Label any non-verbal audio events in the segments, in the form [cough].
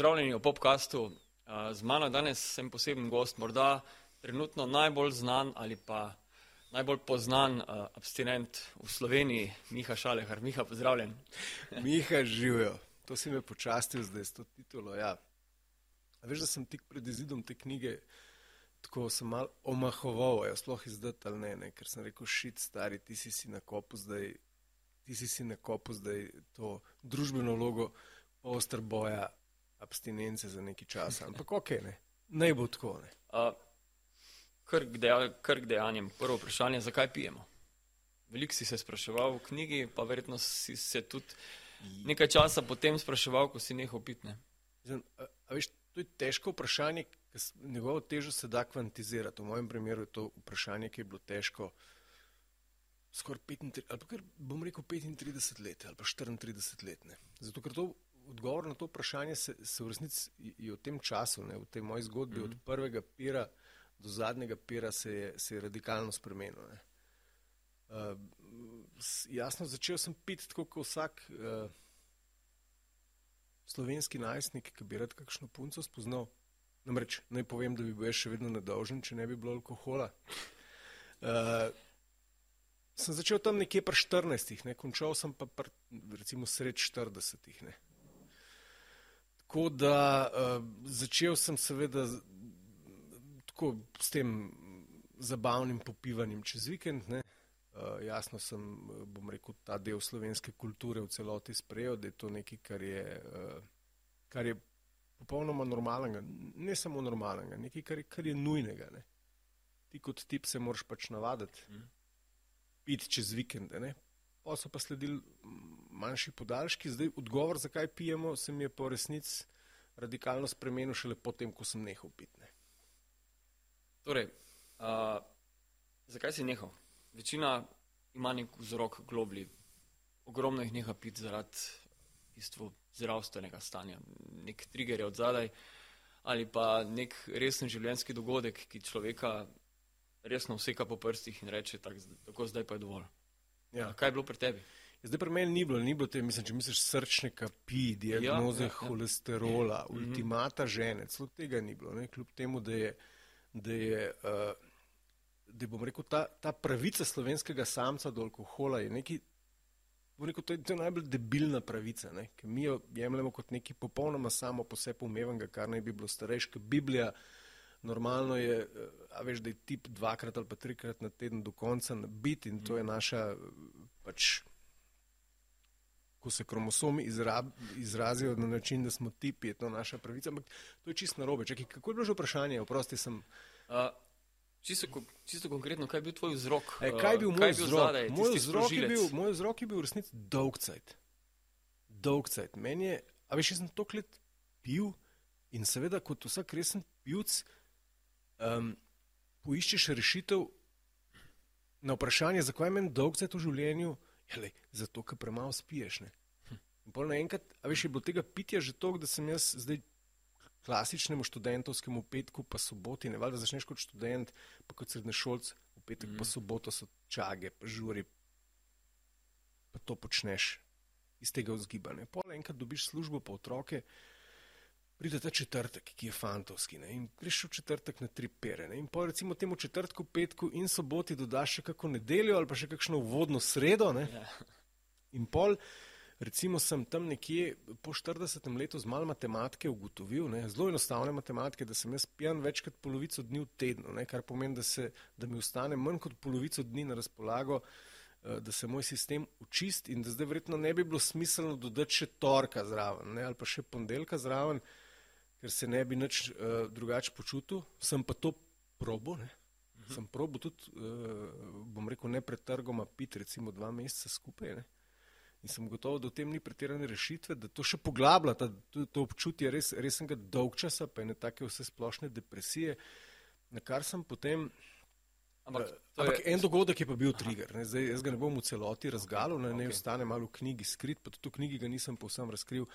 Pozdravljeni v podkastu. Z mano danes sem poseben gost, morda trenutno najbolj znan ali pa najbolj poznan abstinent v Sloveniji, Miha Šalehar. Miha, pozdravljen. Miha, živijo. To si me počastil zdaj s to titulo. Ja. Veš, da sem tik pred izidom te knjige, tako sem mal omahoval, ja, sploh izdati ali ne, ne, ker sem rekel, šit, stari, ti si si na kopu zdaj, ti si si na kopu zdaj to družbeno logo ostr boja abstinence za neki čas. Ampak ok, ne, naj bo tako. Ne. Uh, kar, k deja, kar k dejanjem. Prvo vprašanje, zakaj pijemo? Veliko si se spraševal v knjigi, pa verjetno si se tudi nekaj časa potem spraševal, ko si nehal pitne. Zdaj, a, a veš, to je težko vprašanje, njegovo težo se da kvantizirati. V mojem primeru je to vprašanje, ki je bilo težko skoraj 35, ali pa kar bom rekel 35 let ali pa 34 let. Ne. Zato, ker to odgovor na to vprašanje se, se v resnici je v tem času, ne, v tej moji zgodbi, mm -hmm. od prvega pira do zadnjega pira se je, se je radikalno spremenil. Uh, jasno, začel sem piti tako kot vsak uh, slovenski najstnik, ki bi rad kakšno punco spoznal. Namreč naj povem, da bi bil še vedno nedolžen, če ne bi bilo alkohola. Uh, sem začel tam nekje pri 14, ne, končal sem pa pr, recimo sred 40. Ne. Tako da uh, začel sem seveda tako s tem zabavnim popivanjem čez vikend. Ne. Uh, jasno sem, bom rekel, ta del slovenske kulture v celoti sprejel, da je to nekaj, kar je, uh, kar je popolnoma normalnega, ne samo normalnega, nekaj, kar je, kar je nujnega. Ne. Ti kot tip se moraš pač navaditi, mm. piti čez vikende. Ne. Pa so pa sledili manjši podaljški. Zdaj, odgovor, zakaj pijemo, se mi je po resnici radikalno spremenil šele potem, ko sem nehal piti. Torej, uh, zakaj si nehal? Večina ima nek vzrok globlji. Ogromno jih neha piti zaradi bistvu, zdravstvenega stanja. Nek trigger je od zadaj ali pa nek resen življenjski dogodek, ki človeka resno vseka po prstih in reče, tak, tako zdaj pa je dovolj. Ja. Kaj je bilo pri tebi? Zdaj, pri meni ni bilo, ni bilo te, mislim, če misliš srčne kapi, diagnoze ja, ja, ja. holesterola, ja. ultimata žene, celo tega ni bilo, ne? kljub temu, da je, da je, uh, da bom rekel, ta, ta pravica slovenskega samca do alkohola je neki, bom rekel, to je, to je najbolj debilna pravica, ne? ker mi jo jemljemo kot nekaj popolnoma samo po sebi umevanga, kar naj bi bilo starejša Biblija. Normalno je, eh, a veš, da je tip dvakrat ali pa trikrat na teden do konca nabit in to je naša pač ko se kromosomi izrab, izrazijo na način, da smo tipi, je to naša pravica. Ampak to je čisto narobe. Čakaj, kako je bilo že vprašanje? Oprosti sem. Uh, čisto, čisto konkretno, kaj je bil tvoj vzrok? E, kaj je bil moj vzrok? Zadaj, moj, vzrok je bil, moj vzrok je bil v resnici dolg cajt. Dolg cajt. Meni je, a veš, jaz sem to let pil in seveda kot vsak resen pivc um, poiščeš rešitev na vprašanje, zakaj je meni dolg cajt v življenju. Jale, zato, ker premalo spiješ. Naenkrat, a veš, je bilo tega pitja že toliko, da sem jaz zdaj klasičnemu študentovskemu petku, pa soboti, ne valjda začneš kot študent, pa kot srednješolc, v petek mm. pa soboto so čage, pa žuri, pa to počneš iz tega vzgibanja. Pol enkrat dobiš službo pa otroke, pride ta četrtek, ki je fantovski, ne? in greš v četrtek na tri pere. Ne? In pa recimo temu četrtku, petku in soboti dodaš še kako nedeljo ali pa še kakšno uvodno sredo. Ja. In pol, recimo sem tam nekje po 40 letu z malo matematike ugotovil, ne? zelo enostavne matematike, da sem jaz pijan več kot polovico dni v tednu, ne? kar pomeni, da, se, da mi ostane manj kot polovico dni na razpolago. Eh, da se moj sistem učisti, in da zdaj verjetno ne bi bilo smiselno dodati še torka zraven, ne, ali pa še ponedeljka zraven, uh, ker se ne bi nič uh, drugače počutil, sem pa to probo. Ne? Mhm. Sem probo tudi, uh, bom rekel, ne pretrgoma pit, recimo dva meseca skupaj. Ne? In sem gotovo, da v tem ni pretirane rešitve, da to še poglablja, ta, to, to občutje res, resnega dolgčasa, pa ne take vse splošne depresije, na kar sem potem. Ampak, uh, ampak je, en dogodek je pa bil trigger. Zdaj, jaz ga ne bom v celoti razgalil, ne, okay. ne ostane malo v knjigi skrit, pa tudi v knjigi ga nisem povsem razkril.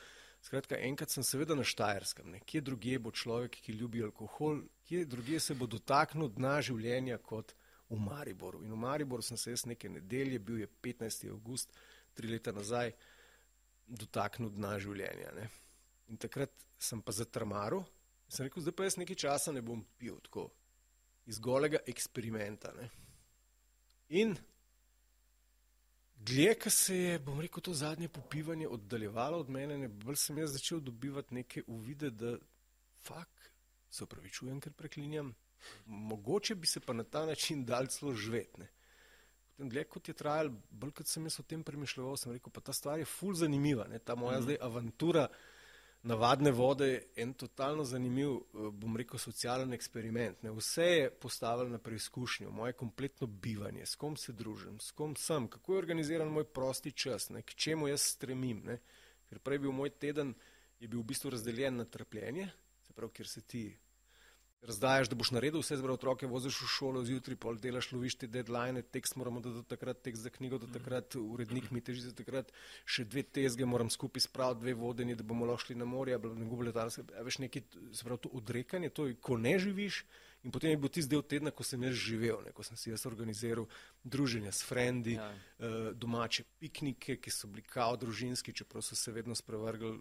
Skratka, enkrat sem seveda na Štajerskem, ne. kje drugje bo človek, ki ljubi alkohol, kje drugje se bo dotaknil dna življenja kot v Mariboru. In v Mariboru sem se jaz neke nedelje, bil je 15. august, tri leta nazaj, dotaknil dna življenja. Ne. In takrat sem pa zatrmaril in sem rekel, zdaj pa jaz nekaj časa ne bom pil tako iz golega eksperimenta. Ne. In Dlje, ko se je, bom rekel, to zadnje popivanje oddaljevalo od mene, ne, bolj sem jaz začel dobivati neke uvide, da fakt se upravičujem, ker preklinjam. Mogoče bi se pa na ta način dal celo živeti. Potem, dlje kot je trajal, bolj kot sem jaz o tem premišljal, sem rekel, pa ta stvar je ful zanimiva, ne, ta moja mm zdaj avantura navadne vode en totalno zanimiv, eh, bom rekel, socialen eksperiment. Ne. Vse je postavljeno na preizkušnjo, moje kompletno bivanje, s kom se družim, s kom sem, kako je organiziran moj prosti čas, ne, k čemu jaz stremim. Ne. Ker prej bil moj teden, je bil v bistvu razdeljen na trpljenje, se pravi, kjer se ti razdajaš, da boš naredil vse zbral otroke, voziš v šolo zjutraj, pol delaš, loviš te deadline, tekst moramo da do takrat, tekst za knjigo do takrat, urednik mi teži za takrat, še dve tezge moram skupaj spraviti, dve vodeni, da bomo lahko na morje, ne bo letalske, veš neki, se pravi, to odrekanje, to je, ko ne živiš in potem je bil tisti del tedna, ko sem jaz živel, ne, ko sem si jaz organiziral druženja s frendi, ja. uh, domače piknike, ki so bili kao družinski, čeprav so se vedno sprevrgli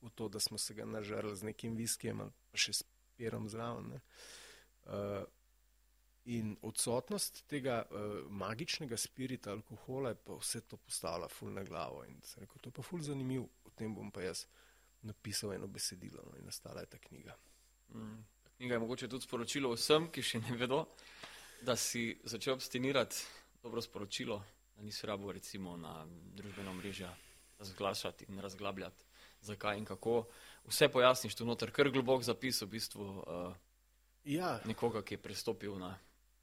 v to, da smo se ga nažarali z nekim viskijem ali pa še s pirom zraven. Uh, in odsotnost tega uh, magičnega spirita alkohola je pa vse to postavila ful na glavo. In se rekel, to je pa ful zanimiv, o tem bom pa jaz napisal eno besedilo no, in nastala je ta knjiga. Mm. Knjiga je mogoče tudi sporočilo vsem, ki še ne vedo, da si začel abstinirati dobro sporočilo, da nisi rabo recimo na družbeno mrežje razglašati in razglabljati zakaj in kako. Vse pojasniš tu noter, kar globok zapis v bistvu uh, ja. nekoga, ki je prestopil na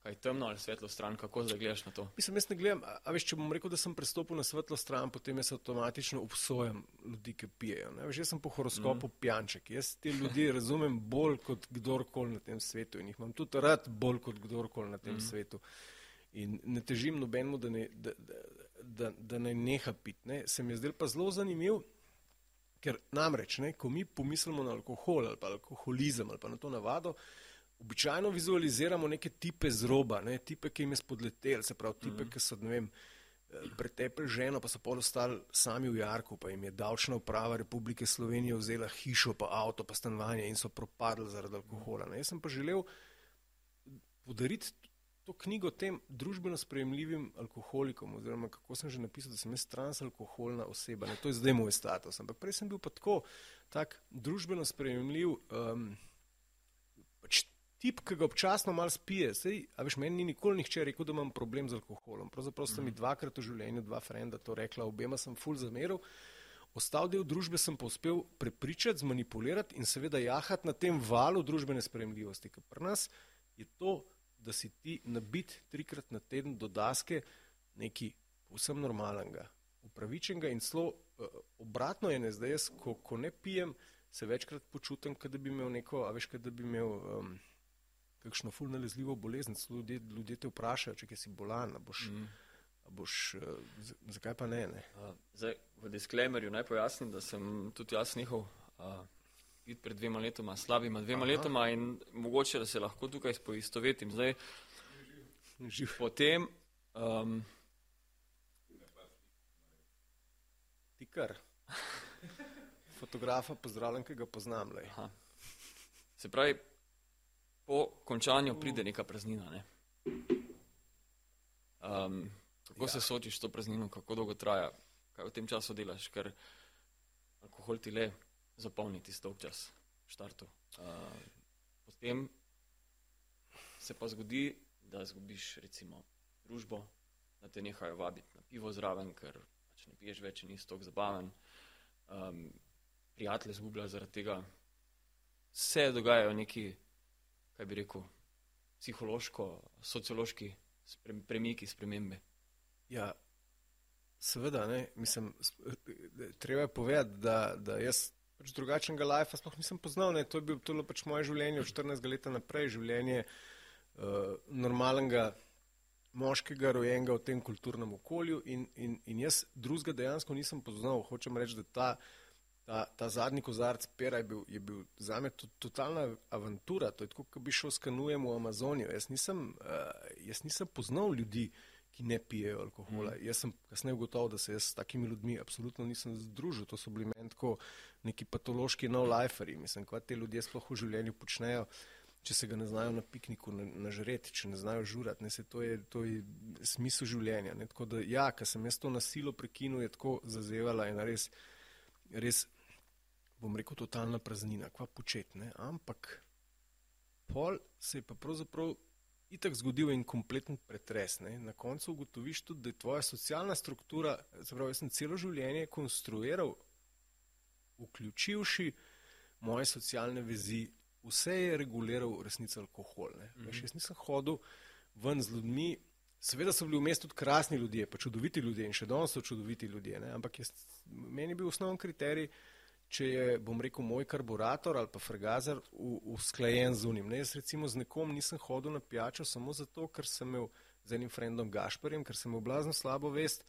kaj temno ali svetlo stran, kako zdaj gledaš na to? Mislim, jaz ne gledam, a, a veš, če bom rekel, da sem prestopil na svetlo stran, potem jaz avtomatično obsojam ljudi, ki pijejo. Ne? Veš, jaz sem po horoskopu mm. pjanček, jaz te ljudi [laughs] razumem bolj kot kdorkoli na tem svetu in jih imam tudi rad bolj kot kdorkoli na tem mm. svetu. In ne težim nobenemu, da, ne, da, da, da, da ne neha piti. Ne? Se mi je zdel pa zelo zanimiv, Ker namreč, ne, ko mi pomislimo na alkohol ali pa alkoholizem ali pa na to navado, običajno vizualiziramo neke tipe zroba, ne, tipe, ki jim je spodletel, se pravi, tipe, mm -hmm. ki so, ne vem, eh, pretepli ženo, pa so pol ostali sami v Jarku, pa jim je davčna uprava Republike Slovenije vzela hišo, pa avto, pa stanovanje in so propadli zaradi alkohola. Ne. Jaz sem pa želel podariti to knjigo tem družbeno sprejemljivim alkoholikom, oziroma kako sem že napisal, da sem jaz transalkoholna oseba. Ne, to je zdaj moj status. Ampak prej sem bil pa tako tak družbeno sprejemljiv um, pač tip, ki ga občasno malo spije. Sej, a veš, meni ni nikoli nihče rekel, da imam problem z alkoholom. Pravzaprav sta mi mhm. dvakrat v življenju dva frenda to rekla, obema sem full zameril. Ostal del družbe sem pa uspel prepričati, zmanipulirati in seveda jahati na tem valu družbene sprejemljivosti, ker pri nas je to da si ti nabit trikrat na teden do daske nekaj povsem normalnega, upravičenega in celo uh, obratno je, ne, zdaj jaz, ko, ko ne pijem, se večkrat počutim, kot da bi imel neko, a veš, kot da bi imel um, kakšno fulno nalezljivo bolezen. Ljudje, ljudje te vprašajo, če si bolan, a boš. Mm. Boš, uh, zakaj pa ne? ne? Uh, zdaj, v disclaimerju naj pojasnim, da sem tudi jaz njihov pit pred dvema letoma, slabima dvema Aha. letoma in mogoče, da se lahko tukaj poistovetim. Zdaj, Živ. potem. Um, Ti kar. Fotografa pozdravljam, ki ga poznam. Se pravi, po končanju pride neka praznina. Ne? Um, kako ja. se soočiš s to praznino, kako dolgo traja, kaj v tem času delaš, ker alkohol ti le zapolniti dolg čas v štartu. Uh, potem se pa zgodi, da zgubiš recimo družbo, da te nehajo vabiti na pivo zraven, ker pač ne piješ več in nisi tako zabaven. Um, prijatelje zgubljajo zaradi tega. Vse dogajajo neki, kaj bi rekel, psihološko, sociološki premiki, spremembe. Ja, seveda, ne, mislim, treba je povedati, da, da jaz pač drugačnega life, sploh nisem poznal. Ne. To je bilo, to je bilo pač moje življenje od 14 let naprej, življenje uh, normalnega moškega, rojenega v tem kulturnem okolju. In, in, in jaz drugega dejansko nisem poznal. Hočem reči, da ta, ta, ta zadnji kozarc pera je bil, je bil za me to, totalna avantura. To je tako, kot bi šel s kanujem v Amazonijo. Jaz nisem, uh, jaz nisem poznal ljudi. ki ne pijejo alkohola. Mm. Jaz sem kasneje ugotovil, da se jaz s takimi ljudmi absolutno nisem združil. To so bili meni tako neki patološki no-liferi. Mislim, kaj te ljudje sploh v življenju počnejo, če se ga ne znajo na pikniku nažreti, če ne znajo žurati. Ne, to, je, to je smisel življenja. Ne. Tako da, ja, ker sem jaz to nasilo prekinul, je tako zazevala in res, res, bom rekel, totalna praznina, kva početne. Ampak pol se je pa pravzaprav itak zgodil en kompleten pretres. Ne? Na koncu ugotoviš tudi, da je tvoja socialna struktura, zapravo jaz sem celo življenje konstruiral, vključivši moje socialne vezi, vse je reguliral v resnici alkohol. Mm -hmm. Veš, jaz nisem hodil ven z ljudmi, seveda so bili v mestu tudi krasni ljudje, pa čudoviti ljudje in še danes so čudoviti ljudje, ne? ampak jaz, meni je bil osnoven kriterij, če je, bom rekel, moj karburator ali pa fregazer usklajen z unim. Ne, jaz recimo z nekom nisem hodil na pijačo samo zato, ker sem imel z enim frendom Gašparjem, ker sem imel blazno slabo vest,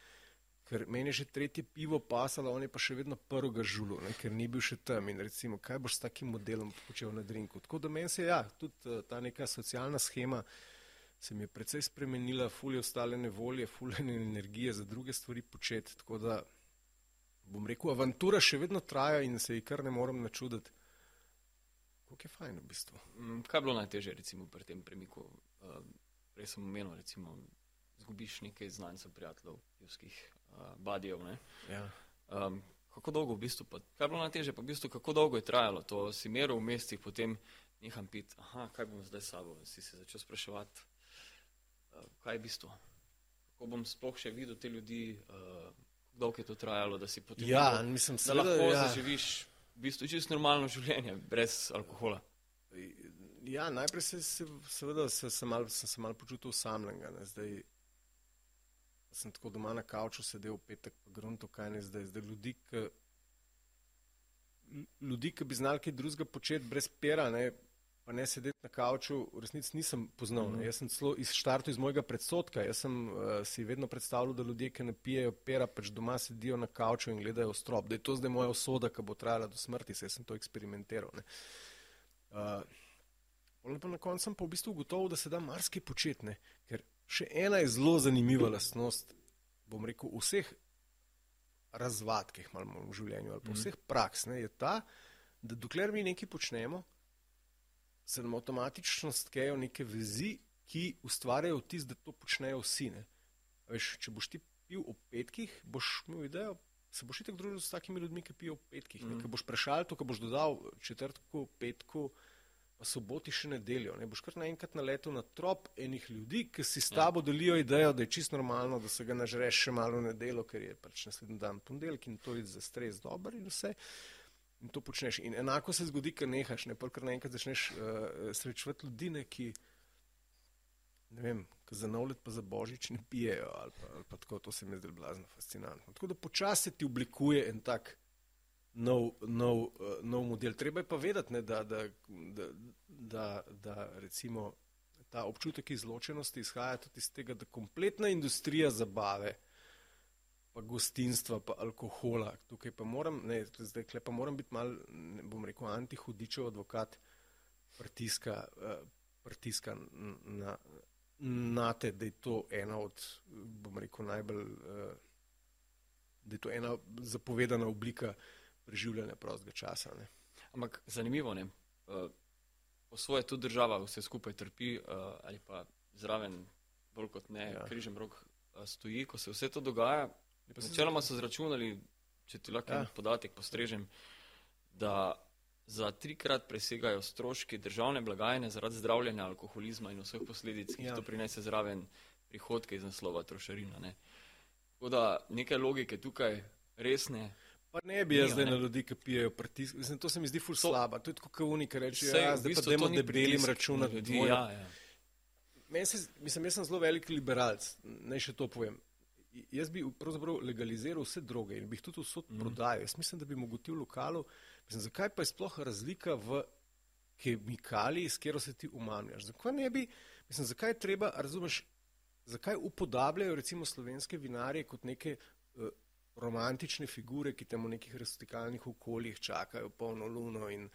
ker meni je že tretje pivo pasalo, on je pa še vedno prvega žulu, ne, ker ni bil še tam in recimo, kaj boš s takim modelom počel na drinku. Tako da meni se, ja, tudi uh, ta neka socialna schema se mi je precej spremenila, fulje ostale nevolje, fulje energije za druge stvari početi, tako da bom rekel, avantura še vedno traja in se ji kar ne morem načuditi. Kako je fajn v bistvu. Mm, kaj je bilo najtežje recimo, pri tem premiku? Prej sem omenil, recimo, zgubiš nekaj znancev, prijateljev, pivskih uh, badijev. Ja. Um, kako dolgo v bistvu? Pa, kaj je bilo najtežje? Pa v bistvu, kako dolgo je trajalo? To si meril v mestih, potem neham piti. Aha, kaj bom zdaj sabo? Si se začel spraševati, uh, kaj je v bistvu? Kako bom sploh še videl te ljudi? Uh, dolgo je to trajalo, da si potem ja, mislim, da lahko ja. zaživiš v bistvu čisto normalno življenje, brez alkohola. Ja, najprej se, se, seveda, se, se mal, sem se malo počutil samljenega. Zdaj sem tako doma na kavču sedel petek, pa grunto kaj ne zdaj. Zdaj ljudi, ki, ljudi, ki bi znali kaj drugega početi brez pera, ne, pa ne sedeti na kavču, v resnici nisem poznal. Mm -hmm. Jaz sem celo iz štartu iz mojega predsotka. Jaz sem uh, si vedno predstavljal, da ljudje, ki ne pijejo pera, pač doma sedijo na kavču in gledajo strop. Da je to zdaj moja usoda, ki bo trajala do smrti, se sem to eksperimentiral. Uh, pa na koncu sem pa v bistvu ugotovil, da se da marsikaj početi. Ker še ena je zelo zanimiva lastnost, bom rekel, vseh razvad, ki jih imamo v življenju, ali pa -hmm. vseh praks, ne, je ta, da dokler mi nekaj počnemo, se nam avtomatično stkejo neke vezi, ki ustvarjajo vtis, da to počnejo vsi. Veš, če boš ti pil ob petkih, boš imel idejo, se boš tako družil s takimi ljudmi, ki pijo ob petkih. Mm. Ker boš prešal to, kar boš dodal četrtku, petku, pa soboti še nedeljo. Ne boš kar naenkrat naletel na trop enih ljudi, ki si s tabo delijo idejo, da je čisto normalno, da se ga nažreš še malo nedeljo, ker je pač naslednji dan ponedeljek in to je za stres dober in vse. In to počneš. In enako se zgodi, ker nehaš, ne pa kar naenkrat začneš uh, srečevati ljudi, ne, ki, ne vem, za nov let pa za božič ne pijejo ali pa, ali pa tako, to se mi zdi blazno fascinantno. Tako da počasi ti oblikuje en tak nov, nov, uh, nov model. Treba je pa vedeti, ne, da, da, da, da, da recimo ta občutek izločenosti izhaja tudi iz tega, da kompletna industrija zabave pa gostinstva, pa alkohola. Tukaj pa moram, ne, zdaj pa moram biti mal, ne bom rekel, antihudičev advokat pritiska, uh, pritiska na, na te, da je to ena od, bom rekel, najbolj, uh, da je to ena zapovedana oblika preživljanja prostega časa. Ne. Ampak zanimivo je, uh, po svoje tudi država vse skupaj trpi uh, ali pa zraven bolj kot ne, ja. križem rok stoji, ko se vse to dogaja, Načeloma so zračunali, če ti lahko ja. podatek postrežem, da za trikrat presegajo stroški državne blagajne zaradi zdravljenja alkoholizma in vseh posledic, ki ja. to prinese zraven prihodke iz naslova trošarina. Ne. Tako da nekaj logike tukaj resne. Pa ne bi jaz zdaj na ljudi, ki pijejo pritisk. Mislim, to se mi zdi ful slaba. To je kot kavuni, ki rečejo, ja, zdaj pa dajmo debelim računati. Ja, ja. Se, mislim, jaz sem zelo velik liberalc, naj še to povem jaz bi pravzaprav legaliziral vse droge in bi jih tudi vso mm. prodajal. Jaz mislim, da bi mogotil lokalu. Mislim, zakaj pa je sploh razlika v kemikaliji, s katero se ti umanjaš? Zakaj ne bi, mislim, zakaj je treba, razumeš, zakaj upodabljajo recimo slovenske vinarje kot neke uh, romantične figure, ki tam v nekih rustikalnih okoljih čakajo polno luno in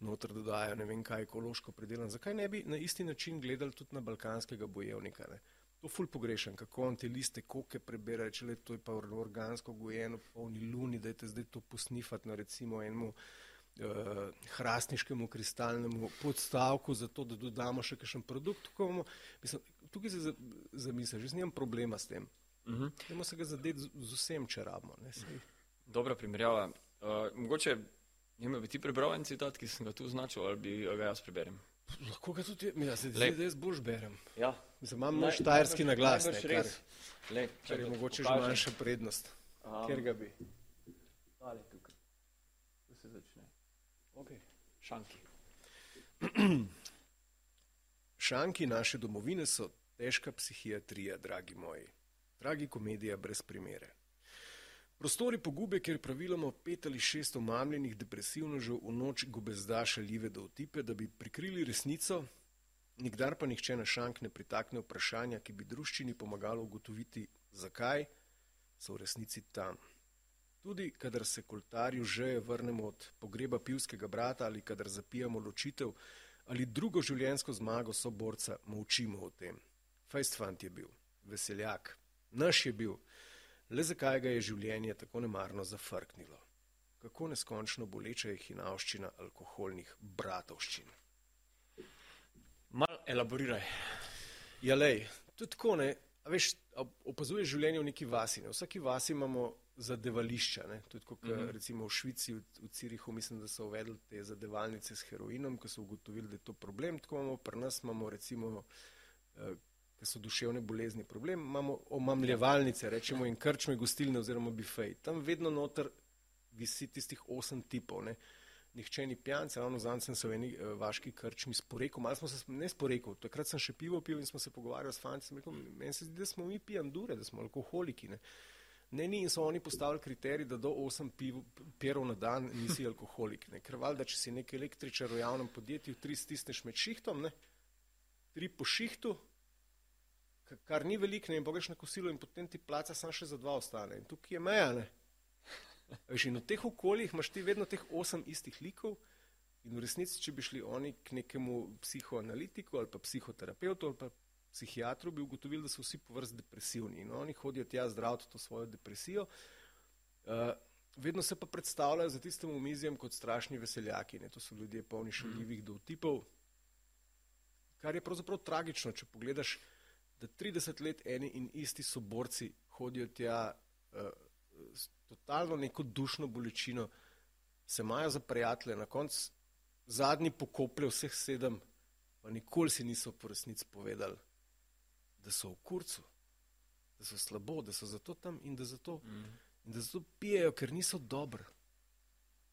noter dodajo ne vem kaj ekološko predelano. Zakaj ne bi na isti način gledali tudi na balkanskega bojevnika? Ne? to ful pogrešam, kako on te liste koke prebere, če le to je pa organsko gojeno, polni luni, da je te zdaj to posnifati na recimo enemu uh, hrastniškemu kristalnemu podstavku, zato da dodamo še kakšen produkt. Bomo, mislim, tukaj se zamisliš, že nimam problema s tem. Uh -huh. Nemo se ga zadeti z, z vsem, če rabimo. Dobra primerjava. Uh, mogoče bi ti prebral en citat, ki sem ga tu označil, ali bi ga jaz preberem. Lahko ga tudi ja, se zdi, da jaz boš berem. Ja. Mislim, imam naš štajerski na glas, ne, kar, Le, kar je mogoče že manjša prednost. Um, Ker ga bi. Ali tukaj. Da se začne. Ok. Šanki. [clears throat] Šanki naše domovine so težka psihiatrija, dragi moji. Dragi komedija brez primere. Prostori pogube, kjer praviloma pet ali šest omamljenih depresivnežev v noč gobezda šaljive dovtipe, da bi prikrili resnico, nikdar pa nihče na šank ne pritakne vprašanja, ki bi druščini pomagalo ugotoviti, zakaj so v resnici tam. Tudi, kadar se koltarju že vrnemo od pogreba pivskega brata ali kadar zapijamo ločitev ali drugo življenjsko zmago soborca, molčimo o tem. Fajst fant je bil, veseljak, naš je bil, Le zakaj ga je življenje tako nemarno zafrknilo? Kako neskončno boleča je hinavščina alkoholnih bratovščin? Mal elaboriraj. Ja, lej, je tako, ne. A veš, opazuješ življenje v neki vasi. Ne? V vsaki vasi imamo zadevališča. Ne? Tudi kot mm -hmm. recimo v Švici, v, v Cirihu, mislim, da so uvedli te zadevalnice s heroinom, ko so ugotovili, da je to problem. Tako imamo pri nas, imamo recimo eh, ki so duševne bolezni problem, imamo omamljevalnice, rečemo in krčme gostilne oziroma bifej. Tam vedno noter visi tistih osem tipov. Ne. Nihče ni pijan, ravno zanj sem se v eni uh, vaški krčmi sporekel, malo smo se ne sporekel, takrat sem še pivo pil in smo se pogovarjali s fanti, sem rekel, meni se zdi, da smo mi pijan dure, da smo alkoholiki. Ne. Ne, ni in so oni postavili kriterij, da do 8 pirov na dan nisi alkoholik. Ne. Ker valjda, če si nek električar v javnem podjetju, tri stisneš med šihtom, ne, tri po šihtu, kar ni veliko, in pogajš na kosilo, in potem ti placa samo še za dva ostane. In tukaj je meja. Ne? Veš, in v teh okoljih imaš ti vedno teh osem istih likov, in v resnici, če bi šli oni k nekemu psihoanalitiku ali pa psihoterapeutu ali pa psihiatru, bi ugotovili, da so vsi po vrsti depresivni in oni hodijo tja zdraviti to svojo depresijo. Uh, vedno se pa predstavljajo za tistem omizjem kot strašni veseljaki. Ne? To so ljudje polni šaljivih dovtipov, kar je pravzaprav tragično, če pogledaš da 30 let eni in isti soborci hodijo tja uh, s totalno neko dušno bolečino, se imajo za prijatelje, na koncu zadnji pokoplje vseh sedem, pa nikoli si niso po resnici povedali, da so v kurcu, da so slabo, da so zato tam in da zato, mm. in da zato pijejo, ker niso dobri.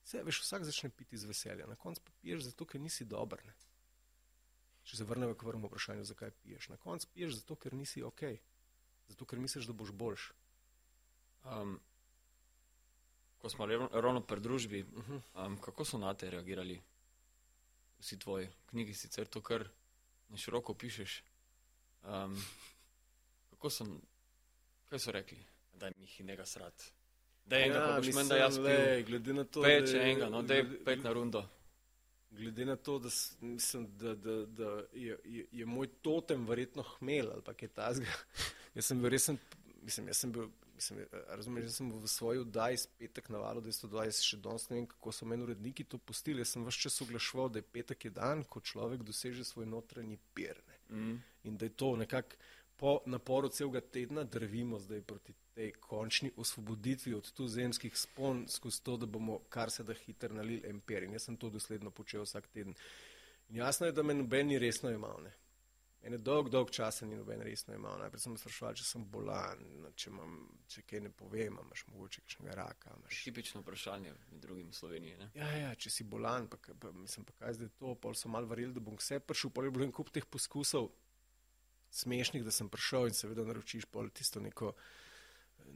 Vse, veš, vsak začne piti z veselja, na koncu pa piješ zato, ker nisi dober. Ne? Če se vrnemo k vrhu vprašanju, zakaj piješ. Na koncu piješ zato, ker nisi ok, zato ker misliš, da boš boljš. Um, ko smo ravno pri družbi, um, kako so na te reagirali vsi tvoji knjigi, sicer to, kar na široko pišeš. Um, kako so, kaj so rekli, da jim jih nekaj srat. Da je enega, ja, mislim, da jaz le, glede na to, da je enega, no, da je pet na rundo. Glede na to, da, mislim, da, da, da je, je, je moj totem verjetno hmel ali kaj tasga. [laughs] Jaz sem bil resen, mislim, jaz sem bil, mislim, razumem, jaz sem bil v svoji vdaji s petek na valu 220, še danes ne vem, kako so meni uredniki to pustili. Jaz sem vse čas oglašval, da je petek je dan, ko človek doseže svoj notranji pir. Mm. In da je to nekako po naporu celega tedna drvimo zdaj proti tej končni osvoboditvi od tuzemskih spon skozi to, da bomo kar se da hitro nalili emper. In jaz sem to dosledno počel vsak teden. In jasno je, da me noben ni resno imel. Ne. Ene dolg, dolg časa ni noben resno imel. Najprej sem spraševal, če sem bolan, če, imam, če kaj ne povem, imaš mogoče kakšnega raka. Imaš... Tipično vprašanje med drugim v Sloveniji. Ne? Ja, ja, če si bolan, pa, pa mislim, pa kaj zdaj to, pol so mal varili, da bom vse prišel, pol je bilo en kup teh poskusov smešnih, da sem prišel in seveda naročiš pol tisto neko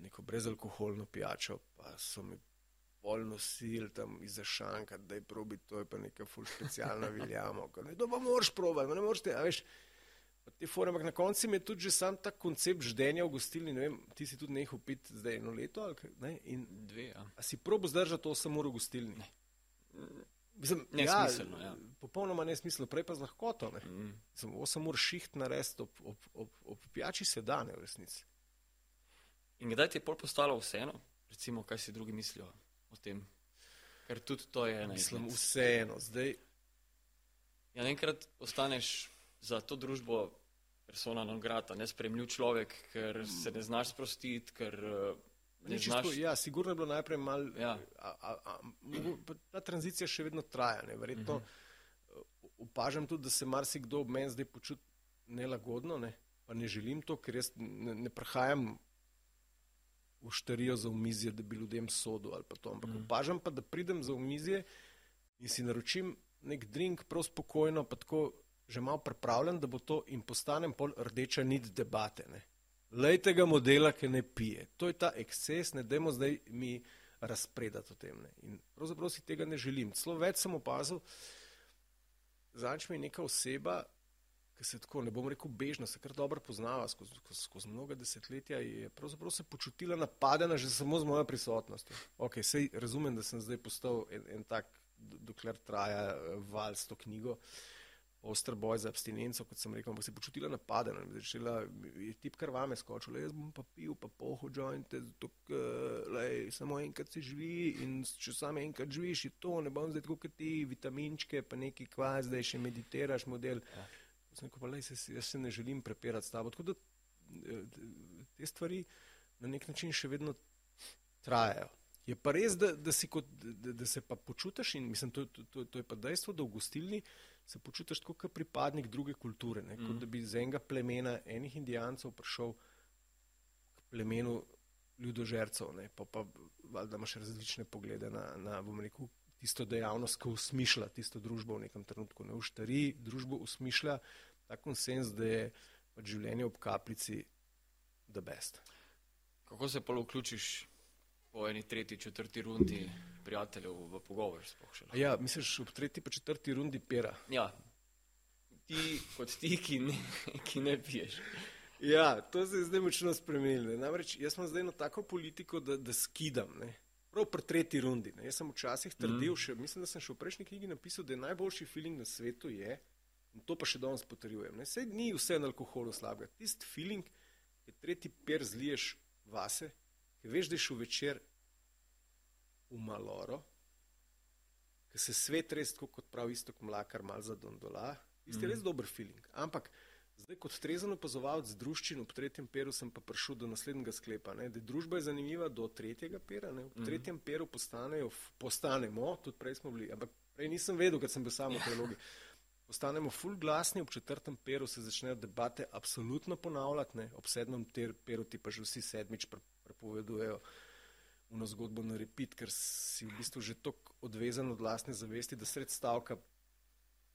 neko brezalkoholno pijačo, pa so mi bolj nosili tam iz šanka, da je probi, to je pa neka ful specialna [laughs] viljamo. Ne, to pa moraš probati, ne moreš te, a veš. Te forme, na koncu mi je tudi že sam ta koncept ždenja v gostilni, ne vem, ti si tudi nehal piti zdaj eno leto ali kaj, ne? In dve, ja. A si probo zdržati 8 ur v gostilni? Ne. Mislim, nesmiselno. Ja, ja. Popolnoma nesmiselno, prej pa z lahkoto. Mm. 8 ur šiht narediti ob, ob, ob, ob pijači se da, ne v resnici. In kdaj ti je pol postalo vseeno, recimo, kaj si drugi mislijo o tem? Ker tudi to je ena stvar. Vseeno. Zdaj. Ja, enkrat ostaneš za to družbo persona non grata, nespremljiv človek, ker se ne znaš sprostiti, ker Ne čisto, znaš... Ja, sigurno je bilo najprej malo. Ja. Ta tranzicija še vedno traja. Ne? Verjetno uh mhm. -huh. opažam tudi, da se marsikdo ob meni zdaj počuti nelagodno, ne? pa ne želim to, ker jaz ne, ne prehajam v štarijo za umizje, da bi ljudem sodel ali pa to. Ampak uh mhm. -huh. opažam pa, da pridem za umizje in si naročim nek drink, prav spokojno, pa tako že malo pripravljen, da bo to in postanem pol rdeča nit debate. Ne? Lej tega modela, ki ne pije. To je ta eksces, ne dajmo zdaj mi razpredati o tem. Ne. In pravzaprav si tega ne želim. Celo več sem opazil, zanč mi je neka oseba, ki se tako, ne bom rekel bežno, se kar dobro poznava skozi, skozi, skozi mnoga desetletja, je pravzaprav se počutila napadena že samo z mojo prisotnostjo. Ok, sej razumem, da sem zdaj postal en, en tak, dokler traja eh, val s to knjigo. Uh, oster boj za abstinenco, kot sem rekel, ampak se je počutila napadena. Začela je tip kar vame skočila, jaz bom pa pil, pa pohodžojte, samo enkrat se živi in če samo enkrat živiš, je to, ne bom zdaj tako kot ti, vitaminčke, pa neki kvaz, zdaj še meditiraš model. Ja. Rekel, lej, se, jaz se ne želim prepirati s tabo. Tako da eh, te stvari na nek način še vedno trajajo. Je pa res, da, da, kot, da, da se pa počutiš in mislim, to, to, to, to je pa dejstvo, da v gostilni se počutiš kot pripadnik druge kulture, ne? kot mm. da bi z enega plemena enih indijancev prišel k plemenu ljudožercev, ne? pa pa da imaš različne poglede na, na rekel, tisto dejavnost, ki usmišlja tisto družbo v nekem trenutku. Ne? V štari družbo usmišlja ta konsens, da je pač življenje ob kapljici the best. Kako se pa vključiš po eni tretji, četrti rundi prijateljev v pogovor. Ja, misliš, v tretji, pa četrti rundi pera. Ja, ti kot ti, ki ne, [laughs] ki ne piješ. Ja, to se je zdaj močno spremenilo. Namreč jaz sem zdaj na tako politiko, da, da skidam. Ne. Prav pri tretji rundi. Ne. Jaz sem včasih trdil, mm. še, mislim, da sem še v prejšnji knjigi napisal, da je najboljši feeling na svetu je, in to pa še danes potrjujem. Ne. Sej ni vse na alkoholu slabega. Tisti feeling, ki tretji per zliješ vase, ki veš, da je šel večer v Maloro, ki se svet res tako kot pravi isto, kot mlakar mal za Dondola, isti mm. res dober feeling. Ampak zdaj kot trezen opazovalec družščin ob tretjem peru sem pa prišel do naslednjega sklepa, ne, da družba je zanimiva do tretjega pera, ne, v mm. tretjem peru postanejo, postanemo, tudi prej smo bili, ampak prej nisem vedel, ker sem bil samo v [laughs] teologiji. Postanemo full glasni, ob četrtem peru se začnejo debate absolutno ponavljati, ne? ob sedmem peru ti pa že vsi sedmič prepovedujejo eno zgodbo na repit, ker si v bistvu že tako odvezan od vlastne zavesti, da sred stavka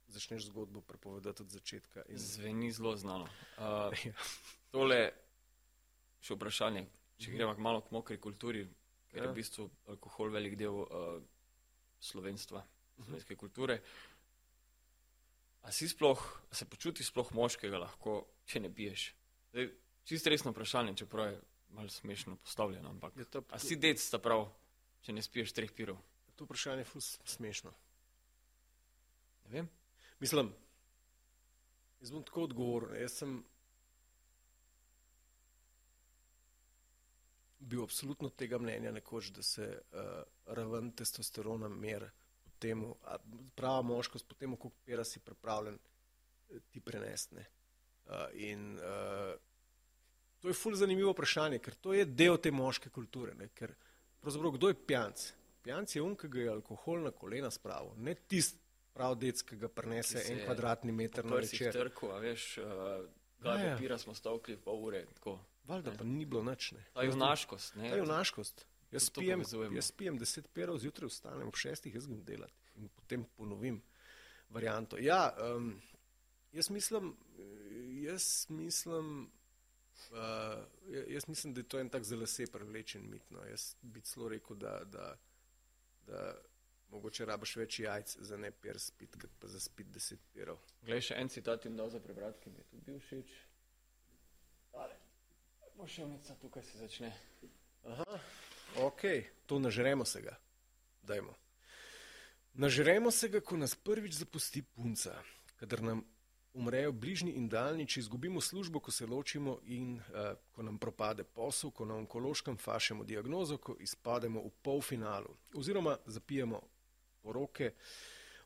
začneš zgodbo prepovedati od začetka. In... Zveni zelo znano. [laughs] Uh, tole še vprašanje, če gremo malo k mokri kulturi, ker ja. je v bistvu alkohol velik del uh, slovenstva, slovenske kulture. A si sploh, a se počutiš sploh moškega lahko, če ne piješ? Zdaj, čisto resno vprašanje, čeprav je malo smešno postavljeno, ampak. To, a si dec, sta prav, če ne spiješ treh pirov? To vprašanje je fus smešno. Ne vem. Mislim, jaz bom tako odgovoril. Jaz sem bil absolutno tega mnenja nekoč, da se uh, raven testosterona meri temu, prava moškost, potem, kako pera si pripravljen eh, ti prenesti. Uh, in uh, to je fully zanimivo vprašanje, ker to je del te moške kulture. Ne? Ker pravzaprav kdo je pijanc? Pijanc je um, ki ga je alkohol na kolena spravil, ne tisti prav dec, ki ga prenese en kvadratni meter na večer. Trku, a veš, uh, ga je pira, smo stavkli pol ure. Valjda pa ni bilo nič. Ta junaškost. Ta junaškost. Jaz pijem, jaz pijem deset perov, zjutraj vstanem ob šestih, jaz grem delati in potem ponovim varianto. Ja, um, jaz mislim, jaz mislim, uh, jaz mislim, da je to en tak zelo se prevlečen mit. No. Jaz bi celo rekel, da, da, da mogoče rabaš več jajc za ne per spit, kot pa za spit deset perov. Glej, še en citat jim dal za prebrati, ki mi je tudi bil všeč. Moševnica tukaj se začne. Aha. Ok, to nažremo se ga. Dajmo. Nažremo se ga, ko nas prvič zapusti punca, kadar nam umrejo bližnji in daljni, če izgubimo službo, ko se ločimo in uh, ko nam propade posel, ko na onkološkem fašemo diagnozo, ko izpademo v polfinalu. Oziroma zapijemo poroke,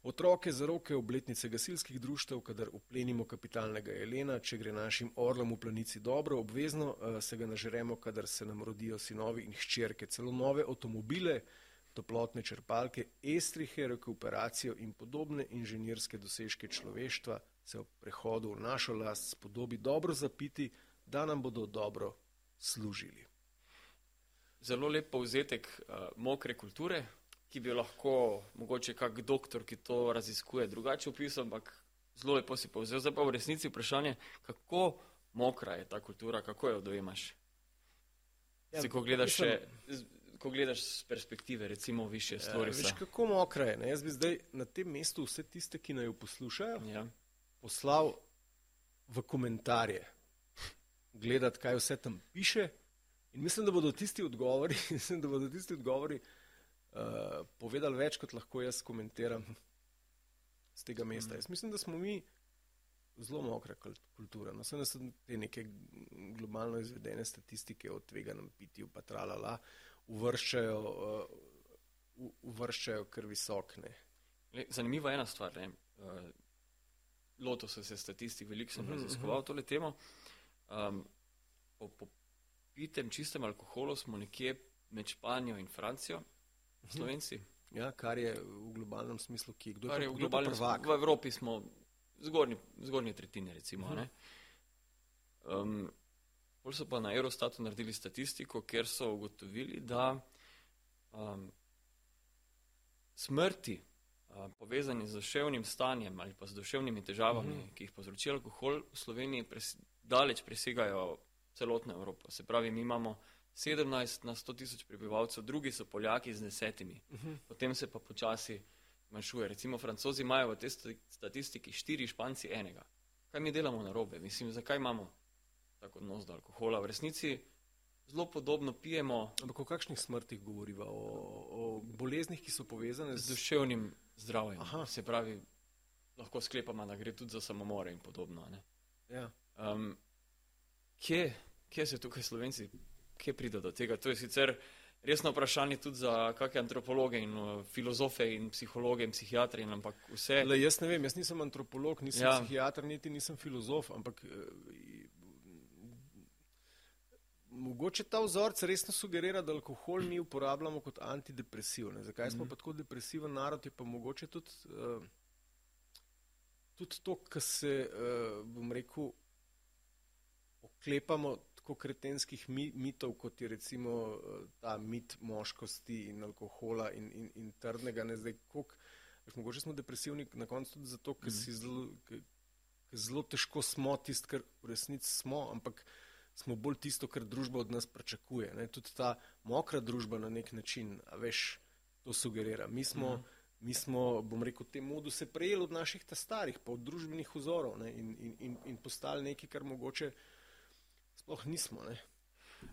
otroke za roke obletnice gasilskih društev, kadar uplenimo kapitalnega Elena, če gre našim orlom v planici dobro, obvezno uh, se ga nažremo, kadar se nam rodijo sinovi in hčerke, celo nove avtomobile, toplotne črpalke, estrihe, rekuperacijo in podobne inženirske dosežke človeštva se v prehodu v našo last spodobi dobro zapiti, da nam bodo dobro služili. Zelo lep povzetek uh, mokre kulture, ki bi lahko mogoče kak doktor, ki to raziskuje, drugače opisal, ampak zelo lepo si povzel. Zdaj pa v resnici vprašanje, kako mokra je ta kultura, kako jo dojemaš? Ja, si, ko gledaš še ko gledaš z perspektive, recimo, više stvari. Ja, veš, kako mokra je. Ne? Jaz bi zdaj na tem mestu vse tiste, ki naj jo poslušajo, ja. Poslal v komentarje, gledati, kaj vse tam piše. In mislim, da bodo tisti odgovori, [laughs] mislim, da bodo tisti odgovori uh, povedali več, kot lahko jaz komentiram z tega mesta. Jaz mislim, da smo mi zelo mokra kultura. No, Vse so te neke globalno izvedene statistike o tveganem pitju, pa tralala. Uvrščajo, uh, uvrščajo kar visokne. Zanimiva je ena stvar. Ne? Uh, Loto so se statistik, veliko sem mhm, raziskoval -huh. tole temo. Um, po, po pitem čistem alkoholu smo nekje med Španijo in Francijo, mhm. Slovenci. Ja, kar je v globalnem smislu, ki kdo je v globalnem smislu. V Evropi smo zgornji, zgornji tretjini, recimo. Uh -huh. um, Pol so pa na Eurostatu naredili statistiko, kjer so ugotovili, da um, smrti povezani z duševnim stanjem ali pa z duševnimi težavami, mm -hmm. ki jih povzroči alkohol, v Sloveniji pres, daleč presegajo celotno Evropo. Se pravi, mi imamo 17 na 100 tisoč prebivalcev, drugi so Poljaki z desetimi, mm -hmm. potem se pa počasi manjšuje. Recimo francozi imajo v tej statistiki štiri, španci enega. Kaj mi delamo na robe? Mislim, zakaj imamo tako odnos do alkohola. V resnici zelo podobno pijemo. Ampak o kakšnih smrtih govorimo? O, o boleznih, ki so povezane z, z duševnim zdravjem. Aha. Se pravi, lahko sklepamo, da gre tudi za samomore in podobno. Ja. Um, kje, kje se tukaj slovenci, kje pride do tega? To je sicer. Resno vprašanje tudi za kakšne antropologe in uh, filozofe in psihologe in psihiatre, ampak vse. Le, jaz ne vem, jaz nisem antropolog, nisem ja. psihiater, niti nisem filozof, ampak uh, Mogoče ta vzorec resno sugerira, da alkohol mi uporabljamo kot antidepresiv. Ne? Zakaj smo mm. pa tako depresiven narod, je pa mogoče tudi, uh, tudi to, kar se, uh, bom rekel, oklepamo tako kretenskih mi, mitov, kot je recimo uh, ta mit moškosti in alkohola in, in, in trdnega. Ne? Zdaj, kolik, veš, mogoče smo depresivni na koncu tudi zato, ker mm. zelo težko smo tisti, kar v resnici smo, ampak smo bolj tisto, kar družba od nas pričakuje. Ne? Tudi ta mokra družba na nek način, veš, to sugerira. Mi smo, uh mhm. -huh. mi smo bom rekel, te modu se prejeli od naših ta starih, pa od družbenih vzorov ne? in, in, in, in postali nekaj, kar mogoče sploh nismo. Ne?